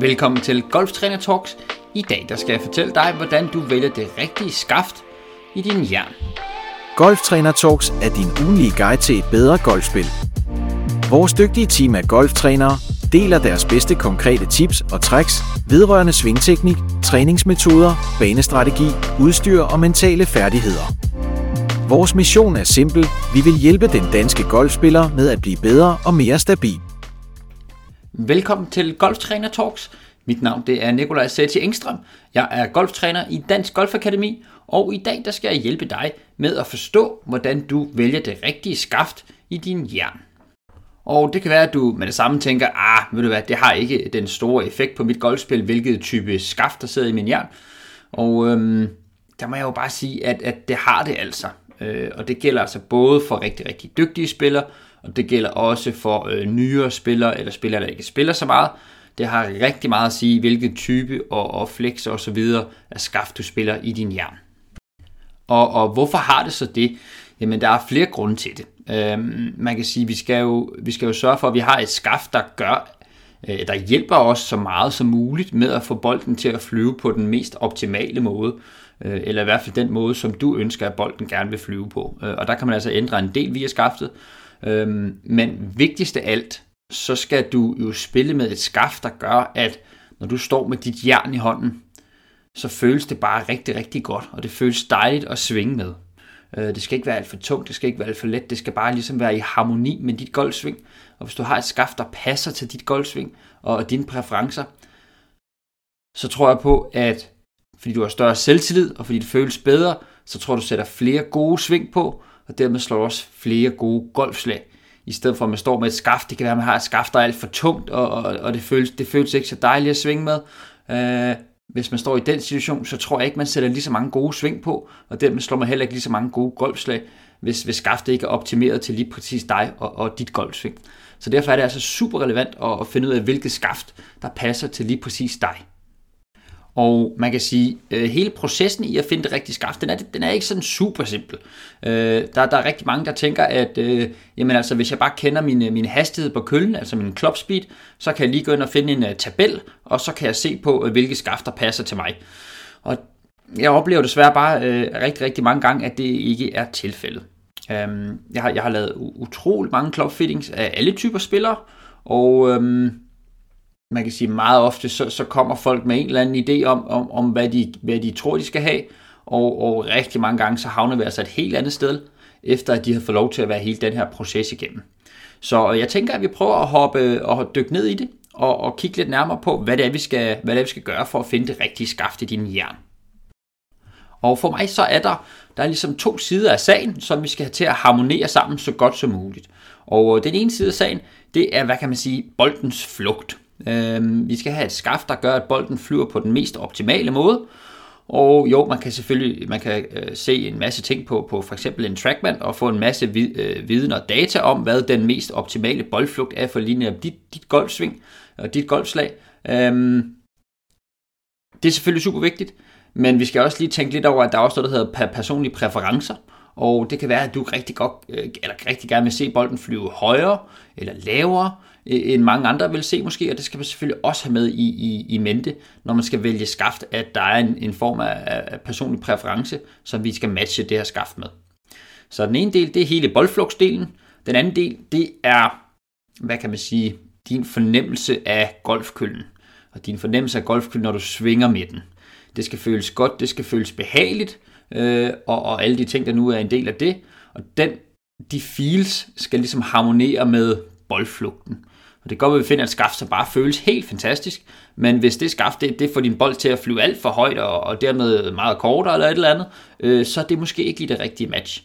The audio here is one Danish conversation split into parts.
Velkommen til Golftræner Talks. I dag der skal jeg fortælle dig, hvordan du vælger det rigtige skaft i din jern. Golftræner Talks er din ugenlige guide til et bedre golfspil. Vores dygtige team af golftrænere deler deres bedste konkrete tips og tricks vedrørende svingteknik, træningsmetoder, banestrategi, udstyr og mentale færdigheder. Vores mission er simpel. Vi vil hjælpe den danske golfspiller med at blive bedre og mere stabil. Velkommen til Golftræner Talks. Mit navn det er Nikolaj Sæti Engstrøm. Jeg er golftræner i Dansk Golfakademi, og i dag der skal jeg hjælpe dig med at forstå, hvordan du vælger det rigtige skaft i din jern. Og det kan være, at du med det samme tænker, ah, ved du hvad, det har ikke den store effekt på mit golfspil, hvilket type skaft, der sidder i min jern. Og øhm, der må jeg jo bare sige, at, at det har det altså. Øh, og det gælder altså både for rigtig, rigtig dygtige spillere, og det gælder også for øh, nyere spillere, eller spillere, der ikke spiller så meget. Det har rigtig meget at sige, hvilken type og, og flex og så videre af skaft, du spiller i din jern. Og, og hvorfor har det så det? Jamen, der er flere grunde til det. Øhm, man kan sige, vi skal jo, vi skal jo sørge for, at vi har et skaft, der gør, øh, der hjælper os så meget som muligt med at få bolden til at flyve på den mest optimale måde, øh, eller i hvert fald den måde, som du ønsker, at bolden gerne vil flyve på. Øh, og der kan man altså ændre en del via skaftet, Øhm, men vigtigst af alt, så skal du jo spille med et skaft, der gør, at når du står med dit jern i hånden, så føles det bare rigtig, rigtig godt, og det føles dejligt at svinge med. Øh, det skal ikke være alt for tungt, det skal ikke være alt for let, det skal bare ligesom være i harmoni med dit golfsving. Og hvis du har et skaft, der passer til dit golfsving og dine præferencer, så tror jeg på, at fordi du har større selvtillid, og fordi det føles bedre, så tror du sætter flere gode sving på, og dermed slår du også flere gode golfslag. I stedet for at man står med et skaft, det kan være, at man har et skaft, der er alt for tungt, og, og, og det, føles, det føles ikke så dejligt at svinge med. Øh, hvis man står i den situation, så tror jeg ikke, man sætter lige så mange gode sving på, og dermed slår man heller ikke lige så mange gode golfslag, hvis, hvis skaftet ikke er optimeret til lige præcis dig og, og dit golfsving. Så derfor er det altså super relevant at, at finde ud af, hvilket skaft, der passer til lige præcis dig. Og man kan sige, øh, hele processen i at finde det rigtige skaft, den er, den er ikke sådan super simpel. Øh, der, der er rigtig mange, der tænker, at øh, jamen altså, hvis jeg bare kender min, øh, min hastighed på køllen, altså min club speed, så kan jeg lige gå ind og finde en uh, tabel, og så kan jeg se på, uh, hvilke skaft, der passer til mig. Og jeg oplever desværre bare øh, rigtig, rigtig mange gange, at det ikke er tilfældet. Um, jeg, har, jeg har lavet utrolig mange club fittings af alle typer spillere, og... Um, man kan sige meget ofte, så, så kommer folk med en eller anden idé om, om, om hvad, de, hvad de tror, de skal have, og, og rigtig mange gange, så havner vi altså et helt andet sted, efter at de har fået lov til at være hele den her proces igennem. Så jeg tænker, at vi prøver at hoppe og dykke ned i det, og, og kigge lidt nærmere på, hvad det, er, vi skal, hvad det er, vi skal gøre for at finde det rigtige skaft i din jern. Og for mig så er der, der er ligesom to sider af sagen, som vi skal have til at harmonere sammen så godt som muligt. Og øh, den ene side af sagen, det er, hvad kan man sige, boldens flugt. Øh, vi skal have et skaft, der gør, at bolden flyver på den mest optimale måde. Og jo, man kan selvfølgelig man kan øh, se en masse ting på, på for eksempel en trackman og få en masse vid, øh, viden og data om, hvad den mest optimale boldflugt er for linje dit, dit golfsving og dit golfslag. Øhm, det er selvfølgelig super vigtigt, men vi skal også lige tænke lidt over, at der er også noget, der hedder personlige præferencer. Og det kan være, at du rigtig, godt, øh, eller rigtig gerne vil se bolden flyve højere eller lavere, Øh, end mange andre vil se måske, og det skal man selvfølgelig også have med i, i, i mente, når man skal vælge skaft, at der er en, en form af, af personlig præference, som vi skal matche det her skaft med. Så den ene del, det er hele boldflugtsdelen. Den anden del, det er, hvad kan man sige, din fornemmelse af golfkøllen. Og din fornemmelse af golfkøllen, når du svinger med den. Det skal føles godt, det skal føles behageligt, øh, og, og alle de ting, der nu er en del af det. Og den, de feels skal ligesom harmonere med boldflugten. Og det går at vi finder et skaft, som bare føles helt fantastisk, men hvis det skaft, det, det får din bold til at flyve alt for højt, og, og dermed meget kortere eller et eller andet, øh, så er det måske ikke lige det rigtige match.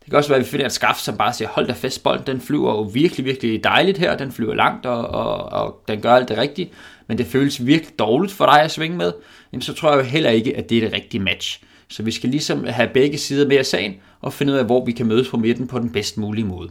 Det kan også være, at vi finder et skaft, som bare siger, hold da fast, bolden den flyver jo virkelig, virkelig dejligt her, den flyver langt, og, og, og den gør alt det rigtige, men det føles virkelig dårligt for dig at svinge med, jamen så tror jeg jo heller ikke, at det er det rigtige match. Så vi skal ligesom have begge sider med af sagen, og finde ud af, hvor vi kan mødes på midten på den bedst mulige måde.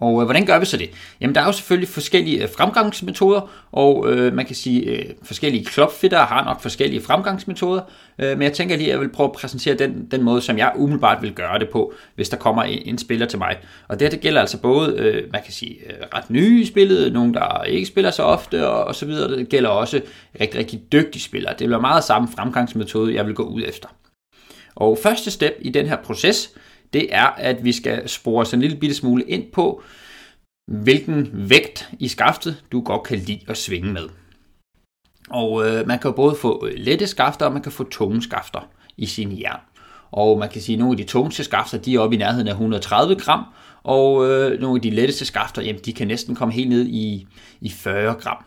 Og øh, hvordan gør vi så det? Jamen der er jo selvfølgelig forskellige øh, fremgangsmetoder, og øh, man kan sige, øh, forskellige klopfitter har nok forskellige fremgangsmetoder, øh, men jeg tænker lige, at jeg vil prøve at præsentere den, den måde, som jeg umiddelbart vil gøre det på, hvis der kommer en, en spiller til mig. Og det, det gælder altså både, øh, man kan sige, øh, ret nye i spillet, nogen der ikke spiller så ofte, og, og så videre. Det gælder også rigtig, rigtig dygtige spillere. Det bliver meget samme fremgangsmetode, jeg vil gå ud efter. Og første step i den her proces, det er, at vi skal spore os en lille bitte smule ind på, hvilken vægt i skaftet du godt kan lide at svinge med. Og øh, man kan både få øh, lette skafter, og man kan få tunge skafter i sin jern. Og man kan sige, at nogle af de tungeste skafter, de er oppe i nærheden af 130 gram, og øh, nogle af de letteste skafter, jamen, de kan næsten komme helt ned i, i 40 gram.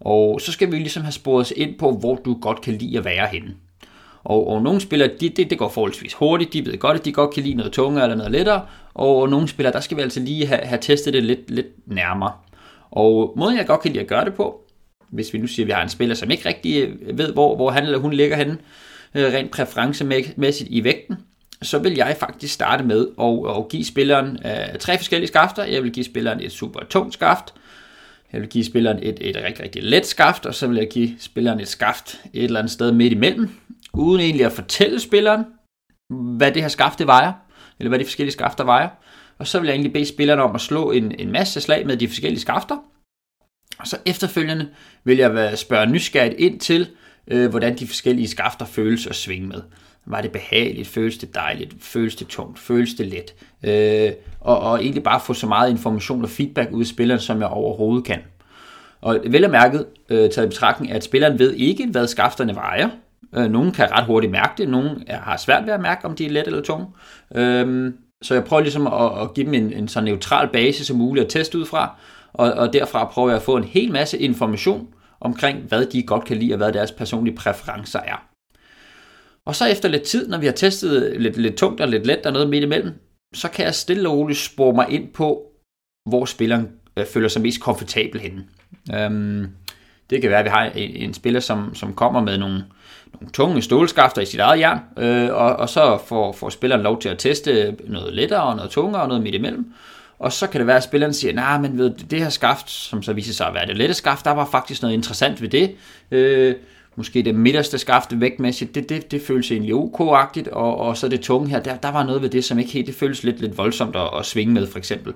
Og så skal vi ligesom have sporet os ind på, hvor du godt kan lide at være henne. Og, og nogle spillere, de, det, det går forholdsvis hurtigt, de ved godt, at de godt kan lide noget tungere eller noget lettere, og, og nogle spillere, der skal vi altså lige have, have testet det lidt, lidt nærmere. Og måden jeg godt kan lide at gøre det på, hvis vi nu siger, at vi har en spiller, som ikke rigtig øh, ved, hvor, hvor han eller hun ligger henne, øh, rent præferencemæssigt i vægten, så vil jeg faktisk starte med at, at give spilleren uh, tre forskellige skafter. Jeg vil give spilleren et super tungt skaft, jeg vil give spilleren et, et rigtig, rigtig let skaft, og så vil jeg give spilleren et skaft et eller andet sted midt imellem, uden egentlig at fortælle spilleren, hvad det her skafte vejer, eller hvad de forskellige skafter vejer. Og så vil jeg egentlig bede spillerne om at slå en, en masse slag med de forskellige skafter. Og så efterfølgende vil jeg spørge nysgerrigt ind til, øh, hvordan de forskellige skafter føles at svinge med. Var det behageligt? Føles det dejligt? Føles det tungt? Føles det let? Øh, og, og egentlig bare få så meget information og feedback ud af spilleren, som jeg overhovedet kan. Og vel og mærket, øh, taget i betragtning, at spilleren ved ikke, hvad skafterne vejer. Øh, nogle kan ret hurtigt mærke det, nogle har svært ved at mærke, om de er let eller tunge. Øhm, så jeg prøver ligesom at, at give dem en, en så neutral base som muligt at teste ud fra, og, og derfra prøver jeg at få en hel masse information omkring, hvad de godt kan lide, og hvad deres personlige præferencer er. Og så efter lidt tid, når vi har testet lidt, lidt tungt og lidt let og noget midt imellem, så kan jeg stille og roligt spore mig ind på, hvor spilleren øh, føler sig mest komfortabel henne. Øhm, det kan være, at vi har en, en spiller, som, som kommer med nogle, nogle tunge stålskafter i sit eget jern, øh, og, og så får, får spilleren lov til at teste noget lettere og noget tungere og noget midt imellem. Og så kan det være, at spilleren siger, nej, nah, men ved det her skaft, som så viser sig at være det lette skaft, der var faktisk noget interessant ved det. Øh, måske det midterste skaft vægtmæssigt, det, det, det føles egentlig ok-agtigt, og, og så det tunge her, der, der var noget ved det, som ikke helt, det føles lidt, lidt voldsomt at, at svinge med, for eksempel.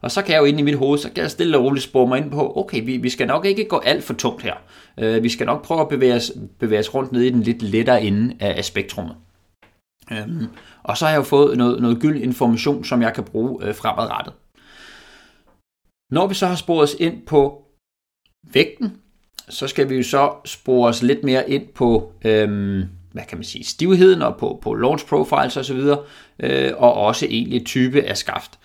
Og så kan jeg jo ind i mit hoved, så kan jeg stille og roligt spore mig ind på, okay, vi, vi skal nok ikke gå alt for tungt her. Øh, vi skal nok prøve at bevæge os, bevæge os rundt ned i den lidt lettere ende af, af spektrummet. Øhm, og så har jeg jo fået noget, noget gyld information, som jeg kan bruge øh, fremadrettet. Når vi så har sporet os ind på vægten, så skal vi jo så spore os lidt mere ind på, øhm, hvad kan man sige, stivheden og på, på launch profiles osv., øh, og også egentlig type af skaft.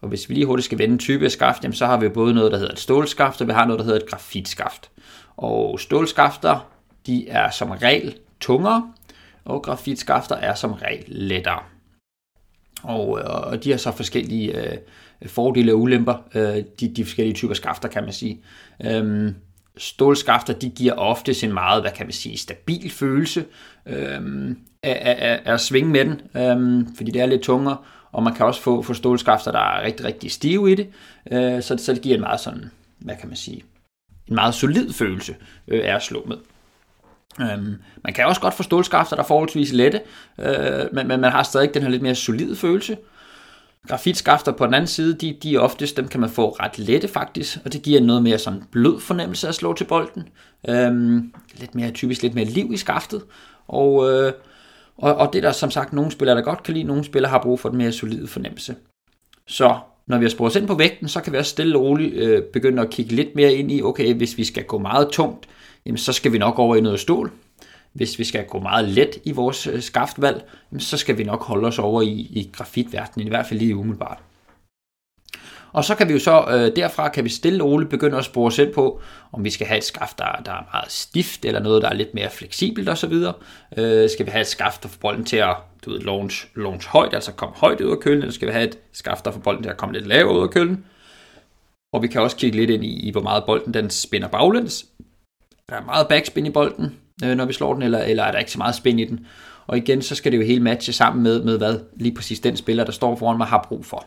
Og hvis vi lige hurtigt skal vende type af skaft, jamen, så har vi både noget, der hedder et stålskaft, og vi har noget, der hedder et grafitskaft. Og stålskafter, de er som regel tungere, og grafitskafter er som regel lettere. Og, øh, og de har så forskellige øh, fordele og ulemper, øh, de, de forskellige typer skafter, kan man sige. Øhm, stålskafter, de giver ofte en meget, hvad kan man sige, stabil følelse øhm, af, af, af at svinge med den, øhm, fordi det er lidt tungere, og man kan også få, få stålskafter, der er rigtig, rigtig stive i det, øh, så, så det giver en meget sådan, hvad kan man sige, en meget solid følelse øh, af at slå med. Øhm, man kan også godt få stålskafter, der er forholdsvis lette, øh, men, men man har stadig den her lidt mere solide følelse. Grafitskafter på den anden side, de, de er oftest, dem kan man få ret lette faktisk, og det giver noget mere sådan blød fornemmelse at slå til bolden. Øhm, lidt mere typisk lidt mere liv i skaftet, og, øh, og, og det er der som sagt nogle spillere, der godt kan lide, nogle spillere har brug for den mere solide fornemmelse. Så når vi har sporet ind på vægten, så kan vi også stille og roligt øh, begynde at kigge lidt mere ind i, okay, hvis vi skal gå meget tungt, jamen, så skal vi nok over i noget stål. Hvis vi skal gå meget let i vores øh, skaftvalg, så skal vi nok holde os over i, i grafitverdenen, i hvert fald lige umiddelbart. Og så kan vi jo så øh, derfra kan vi stille og roligt begynde at spore selv på, om vi skal have et skaft, der, der er meget stift, eller noget, der er lidt mere fleksibelt osv. Øh, skal vi have et skaft, der får bolden til at du ved, launch, launch højt, altså komme højt ud af kølen, eller skal vi have et skaft, der får bolden til at komme lidt lavere ud af kølen? Og vi kan også kigge lidt ind i, i hvor meget bolden den spænder baglæns. Der er meget backspin i bolden, øh, når vi slår den, eller, eller er der ikke så meget spin i den. Og igen, så skal det jo hele matche sammen med, med hvad lige præcis den spiller, der står foran mig, har brug for.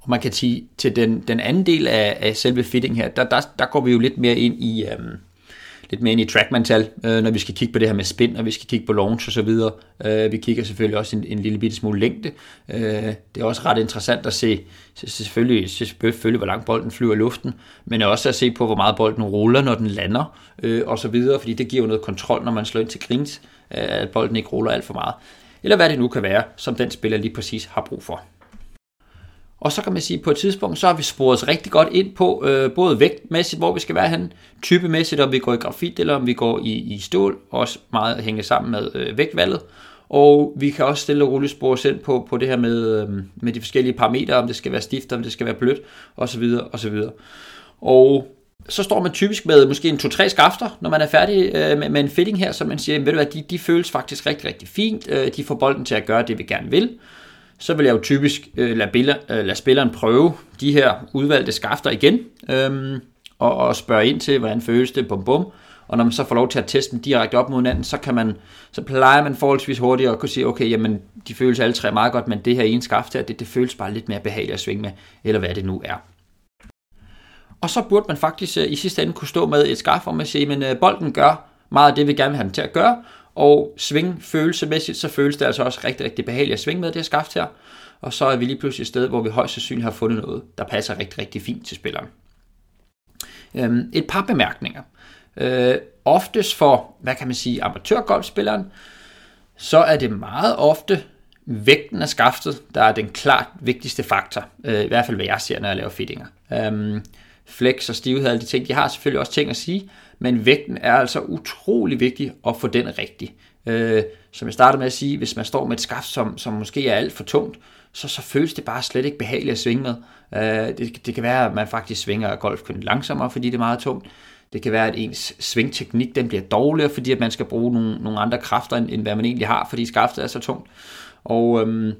Og man kan sige, til den, den anden del af, af selve fitting her, der, der, der går vi jo lidt mere ind i, øhm, lidt mere ind i trackman-tal, øh, når vi skal kigge på det her med spin, og vi skal kigge på launch og så videre. Øh, vi kigger selvfølgelig også en, en lille bitte smule længde. Øh, det er også ret interessant at se, selvfølgelig, selvfølgelig, hvor langt bolden flyver i luften, men også at se på, hvor meget bolden ruller, når den lander, øh, og så videre, fordi det giver jo noget kontrol, når man slår ind til greens, øh, at bolden ikke ruller alt for meget. Eller hvad det nu kan være, som den spiller lige præcis har brug for. Og så kan man sige, at på et tidspunkt, så har vi sporet os rigtig godt ind på, øh, både vægtmæssigt, hvor vi skal være hen, typemæssigt, om vi går i grafit, eller om vi går i, i stål, også meget hænge sammen med øh, vægtvalget. Og vi kan også stille og roligt spore os ind på, på det her med, øh, med de forskellige parametre, om det skal være stift, om det skal være blødt, osv. osv. Og så står man typisk med måske en 2-3 skafter, når man er færdig øh, med, med en fitting her, så man siger, ved du hvad, de, de føles faktisk rigtig, rigtig fint, øh, de får bolden til at gøre det, vi gerne vil så vil jeg jo typisk øh, lade, biller, øh, lade spilleren prøve de her udvalgte skafter igen, øh, og, og spørge ind til, hvordan føles det, bum bum. Og når man så får lov til at teste dem direkte op mod hinanden, så, kan man, så plejer man forholdsvis hurtigt at kunne sige, okay, jamen, de føles alle tre meget godt, men det her ene skaft her, det, det føles bare lidt mere behageligt at svinge med, eller hvad det nu er. Og så burde man faktisk øh, i sidste ende kunne stå med et skaft, og man siger, men øh, bolden gør meget af det, vi gerne vil have den til at gøre, og sving følelsemæssigt, så føles det altså også rigtig, rigtig behageligt at svinge med det her skaft her. Og så er vi lige pludselig et sted, hvor vi højst sandsynligt har fundet noget, der passer rigtig, rigtig fint til spilleren. Øhm, et par bemærkninger. Øh, oftest for, hvad kan man sige, amatørgolfspilleren, så er det meget ofte vægten af skaftet, der er den klart vigtigste faktor. Øh, I hvert fald, hvad jeg ser, når jeg laver fittinger. Øhm, flex og stivhed og alle de ting, de har selvfølgelig også ting at sige, men vægten er altså utrolig vigtig at få den rigtig. Øh, som jeg startede med at sige, hvis man står med et skaft, som, som måske er alt for tungt, så, så føles det bare slet ikke behageligt at svinge med. Øh, det, det kan være, at man faktisk svinger golfkønnen langsommere, fordi det er meget tungt. Det kan være, at ens svingteknik den bliver dårligere, fordi at man skal bruge nogle, nogle andre kræfter, end, end hvad man egentlig har, fordi skaftet er så tungt. Og øhm,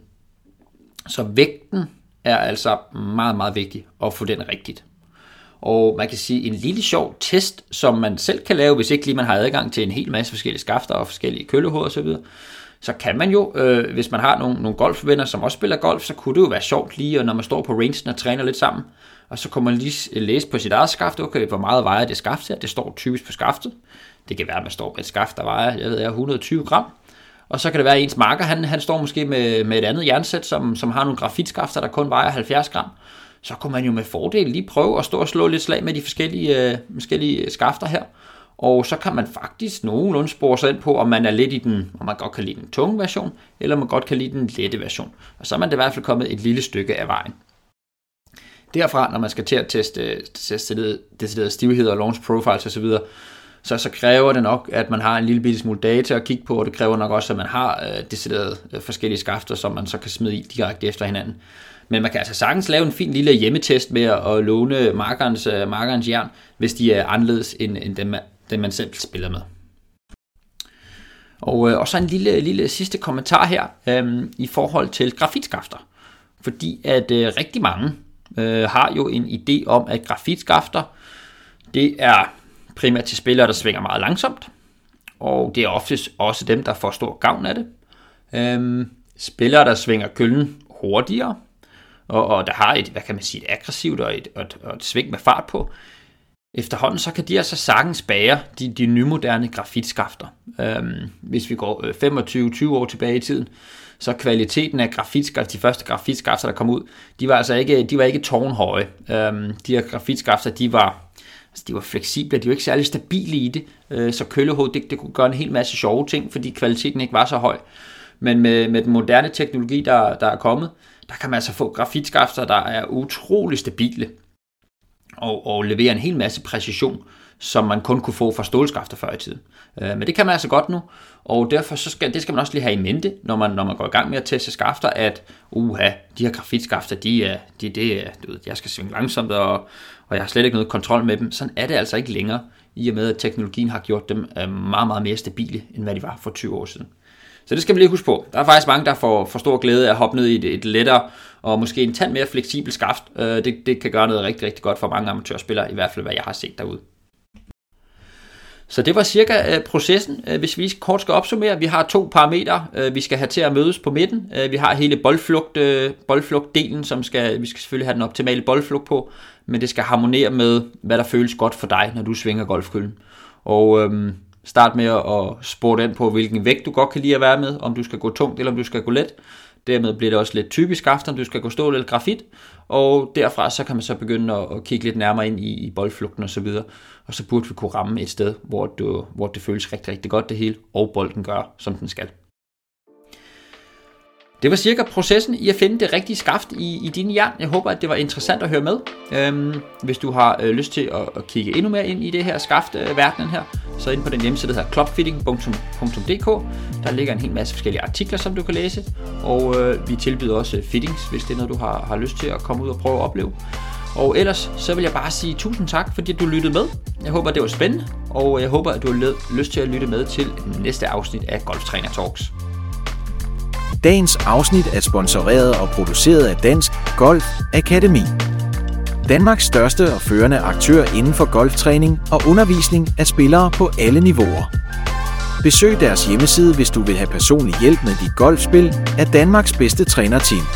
så vægten er altså meget, meget vigtig at få den rigtigt. Og man kan sige, en lille sjov test, som man selv kan lave, hvis ikke lige man har adgang til en hel masse forskellige skafter og forskellige kølehoveder osv., så kan man jo, øh, hvis man har nogle, nogle golfvenner, som også spiller golf, så kunne det jo være sjovt lige, og når man står på rangen og træner lidt sammen, og så kunne man lige øh, læse på sit eget skaft, okay, hvor meget vejer det skaft her, det står typisk på skaftet. Det kan være, at man står med et skaft, der vejer, jeg ved, 120 gram, og så kan det være, at ens marker, han, han står måske med, med et andet jernsæt, som, som har nogle grafitskafter, der kun vejer 70 gram så kunne man jo med fordel lige prøve at stå og slå lidt slag med de forskellige, øh, forskellige skafter her. Og så kan man faktisk nogenlunde spore sig ind på, om man er lidt i den, om man godt kan lide den tunge version, eller om man godt kan lide den lette version. Og så er man det i hvert fald kommet et lille stykke af vejen. Derfra, når man skal til at teste, teste decideret stivhed og launch profiles osv., så, så kræver det nok, at man har en lille bitte smule data at kigge på, og det kræver nok også, at man har øh, decideret øh, forskellige skafter, som man så kan smide i direkte efter hinanden. Men man kan altså sagtens lave en fin lille hjemmetest med at låne markerens, øh, markerens jern, hvis de er anderledes end, end dem, dem, man selv spiller med. Og, øh, og så en lille, lille sidste kommentar her øhm, i forhold til grafitskafter. Fordi at øh, rigtig mange øh, har jo en idé om, at grafitskafter, det er primært til spillere, der svinger meget langsomt. Og det er oftest også dem, der får stor gavn af det. Øhm, spillere, der svinger køllen hurtigere, og, og der har et, hvad kan man sige, et aggressivt og et, og et, og et sving med fart på, efterhånden så kan de altså sagtens bære de, de nymoderne grafitskafter. Øhm, hvis vi går øh, 25-20 år tilbage i tiden, så kvaliteten af grafitskafter, de første grafitskafter, der kom ud, de var altså ikke, de var ikke tårnhøje. Øhm, de her grafitskafter, de var, altså de var fleksible, de var ikke særlig stabile i det, øh, så køllehoved, det, det kunne gøre en hel masse sjove ting, fordi kvaliteten ikke var så høj. Men med, med den moderne teknologi, der, der er kommet, der kan man altså få grafitskafter, der er utrolig stabile og, og leverer en hel masse præcision, som man kun kunne få fra stålskafter før i tiden. Øh, men det kan man altså godt nu, og derfor så skal, det skal man også lige have i mente, når man, når man går i gang med at teste skafter, at uha, de her grafitskafter, de er, de, det er, du ved, jeg skal svinge langsomt, og, og jeg har slet ikke noget kontrol med dem. Sådan er det altså ikke længere, i og med at teknologien har gjort dem øh, meget, meget mere stabile, end hvad de var for 20 år siden. Så det skal vi lige huske på. Der er faktisk mange, der får, for stor glæde af at hoppe ned i et, et lettere og måske en tand mere fleksibel skaft. Øh, det, det kan gøre noget rigtig, rigtig godt for mange amatørspillere, i hvert fald hvad jeg har set derude. Så det var cirka øh, processen. Øh, hvis vi kort skal opsummere, vi har to parametre, øh, vi skal have til at mødes på midten. Øh, vi har hele boldflugt, øh, boldflugtdelen, som skal, vi skal selvfølgelig have den optimale boldflugt på, men det skal harmonere med, hvad der føles godt for dig, når du svinger golfkøllen. Og øh, start med at spore den på, hvilken vægt du godt kan lide at være med, om du skal gå tungt eller om du skal gå let. Dermed bliver det også lidt typisk aften, du skal gå stål eller grafit, og derfra så kan man så begynde at, at kigge lidt nærmere ind i, i boldflugten og så videre. Og så burde vi kunne ramme et sted, hvor, du, hvor det føles rigtig, rigtig godt det hele, og bolden gør, som den skal. Det var cirka processen i at finde det rigtige skaft i, i din jern. Jeg håber, at det var interessant at høre med. Øhm, hvis du har øh, lyst til at, at kigge endnu mere ind i det her skaftverdenen øh, her, så ind på den hjemmeside, der hedder clubfitting.dk. Der ligger en hel masse forskellige artikler, som du kan læse. Og øh, vi tilbyder også øh, fittings, hvis det er noget, du har, har lyst til at komme ud og prøve at opleve. Og ellers så vil jeg bare sige tusind tak, fordi du lyttede med. Jeg håber, det var spændende, og jeg håber, at du har lyst til at lytte med til næste afsnit af Golftræner Talks. Dagens afsnit er sponsoreret og produceret af Dansk Golf Akademi. Danmarks største og førende aktør inden for golftræning og undervisning af spillere på alle niveauer. Besøg deres hjemmeside, hvis du vil have personlig hjælp med dit golfspil af Danmarks bedste trænerteam.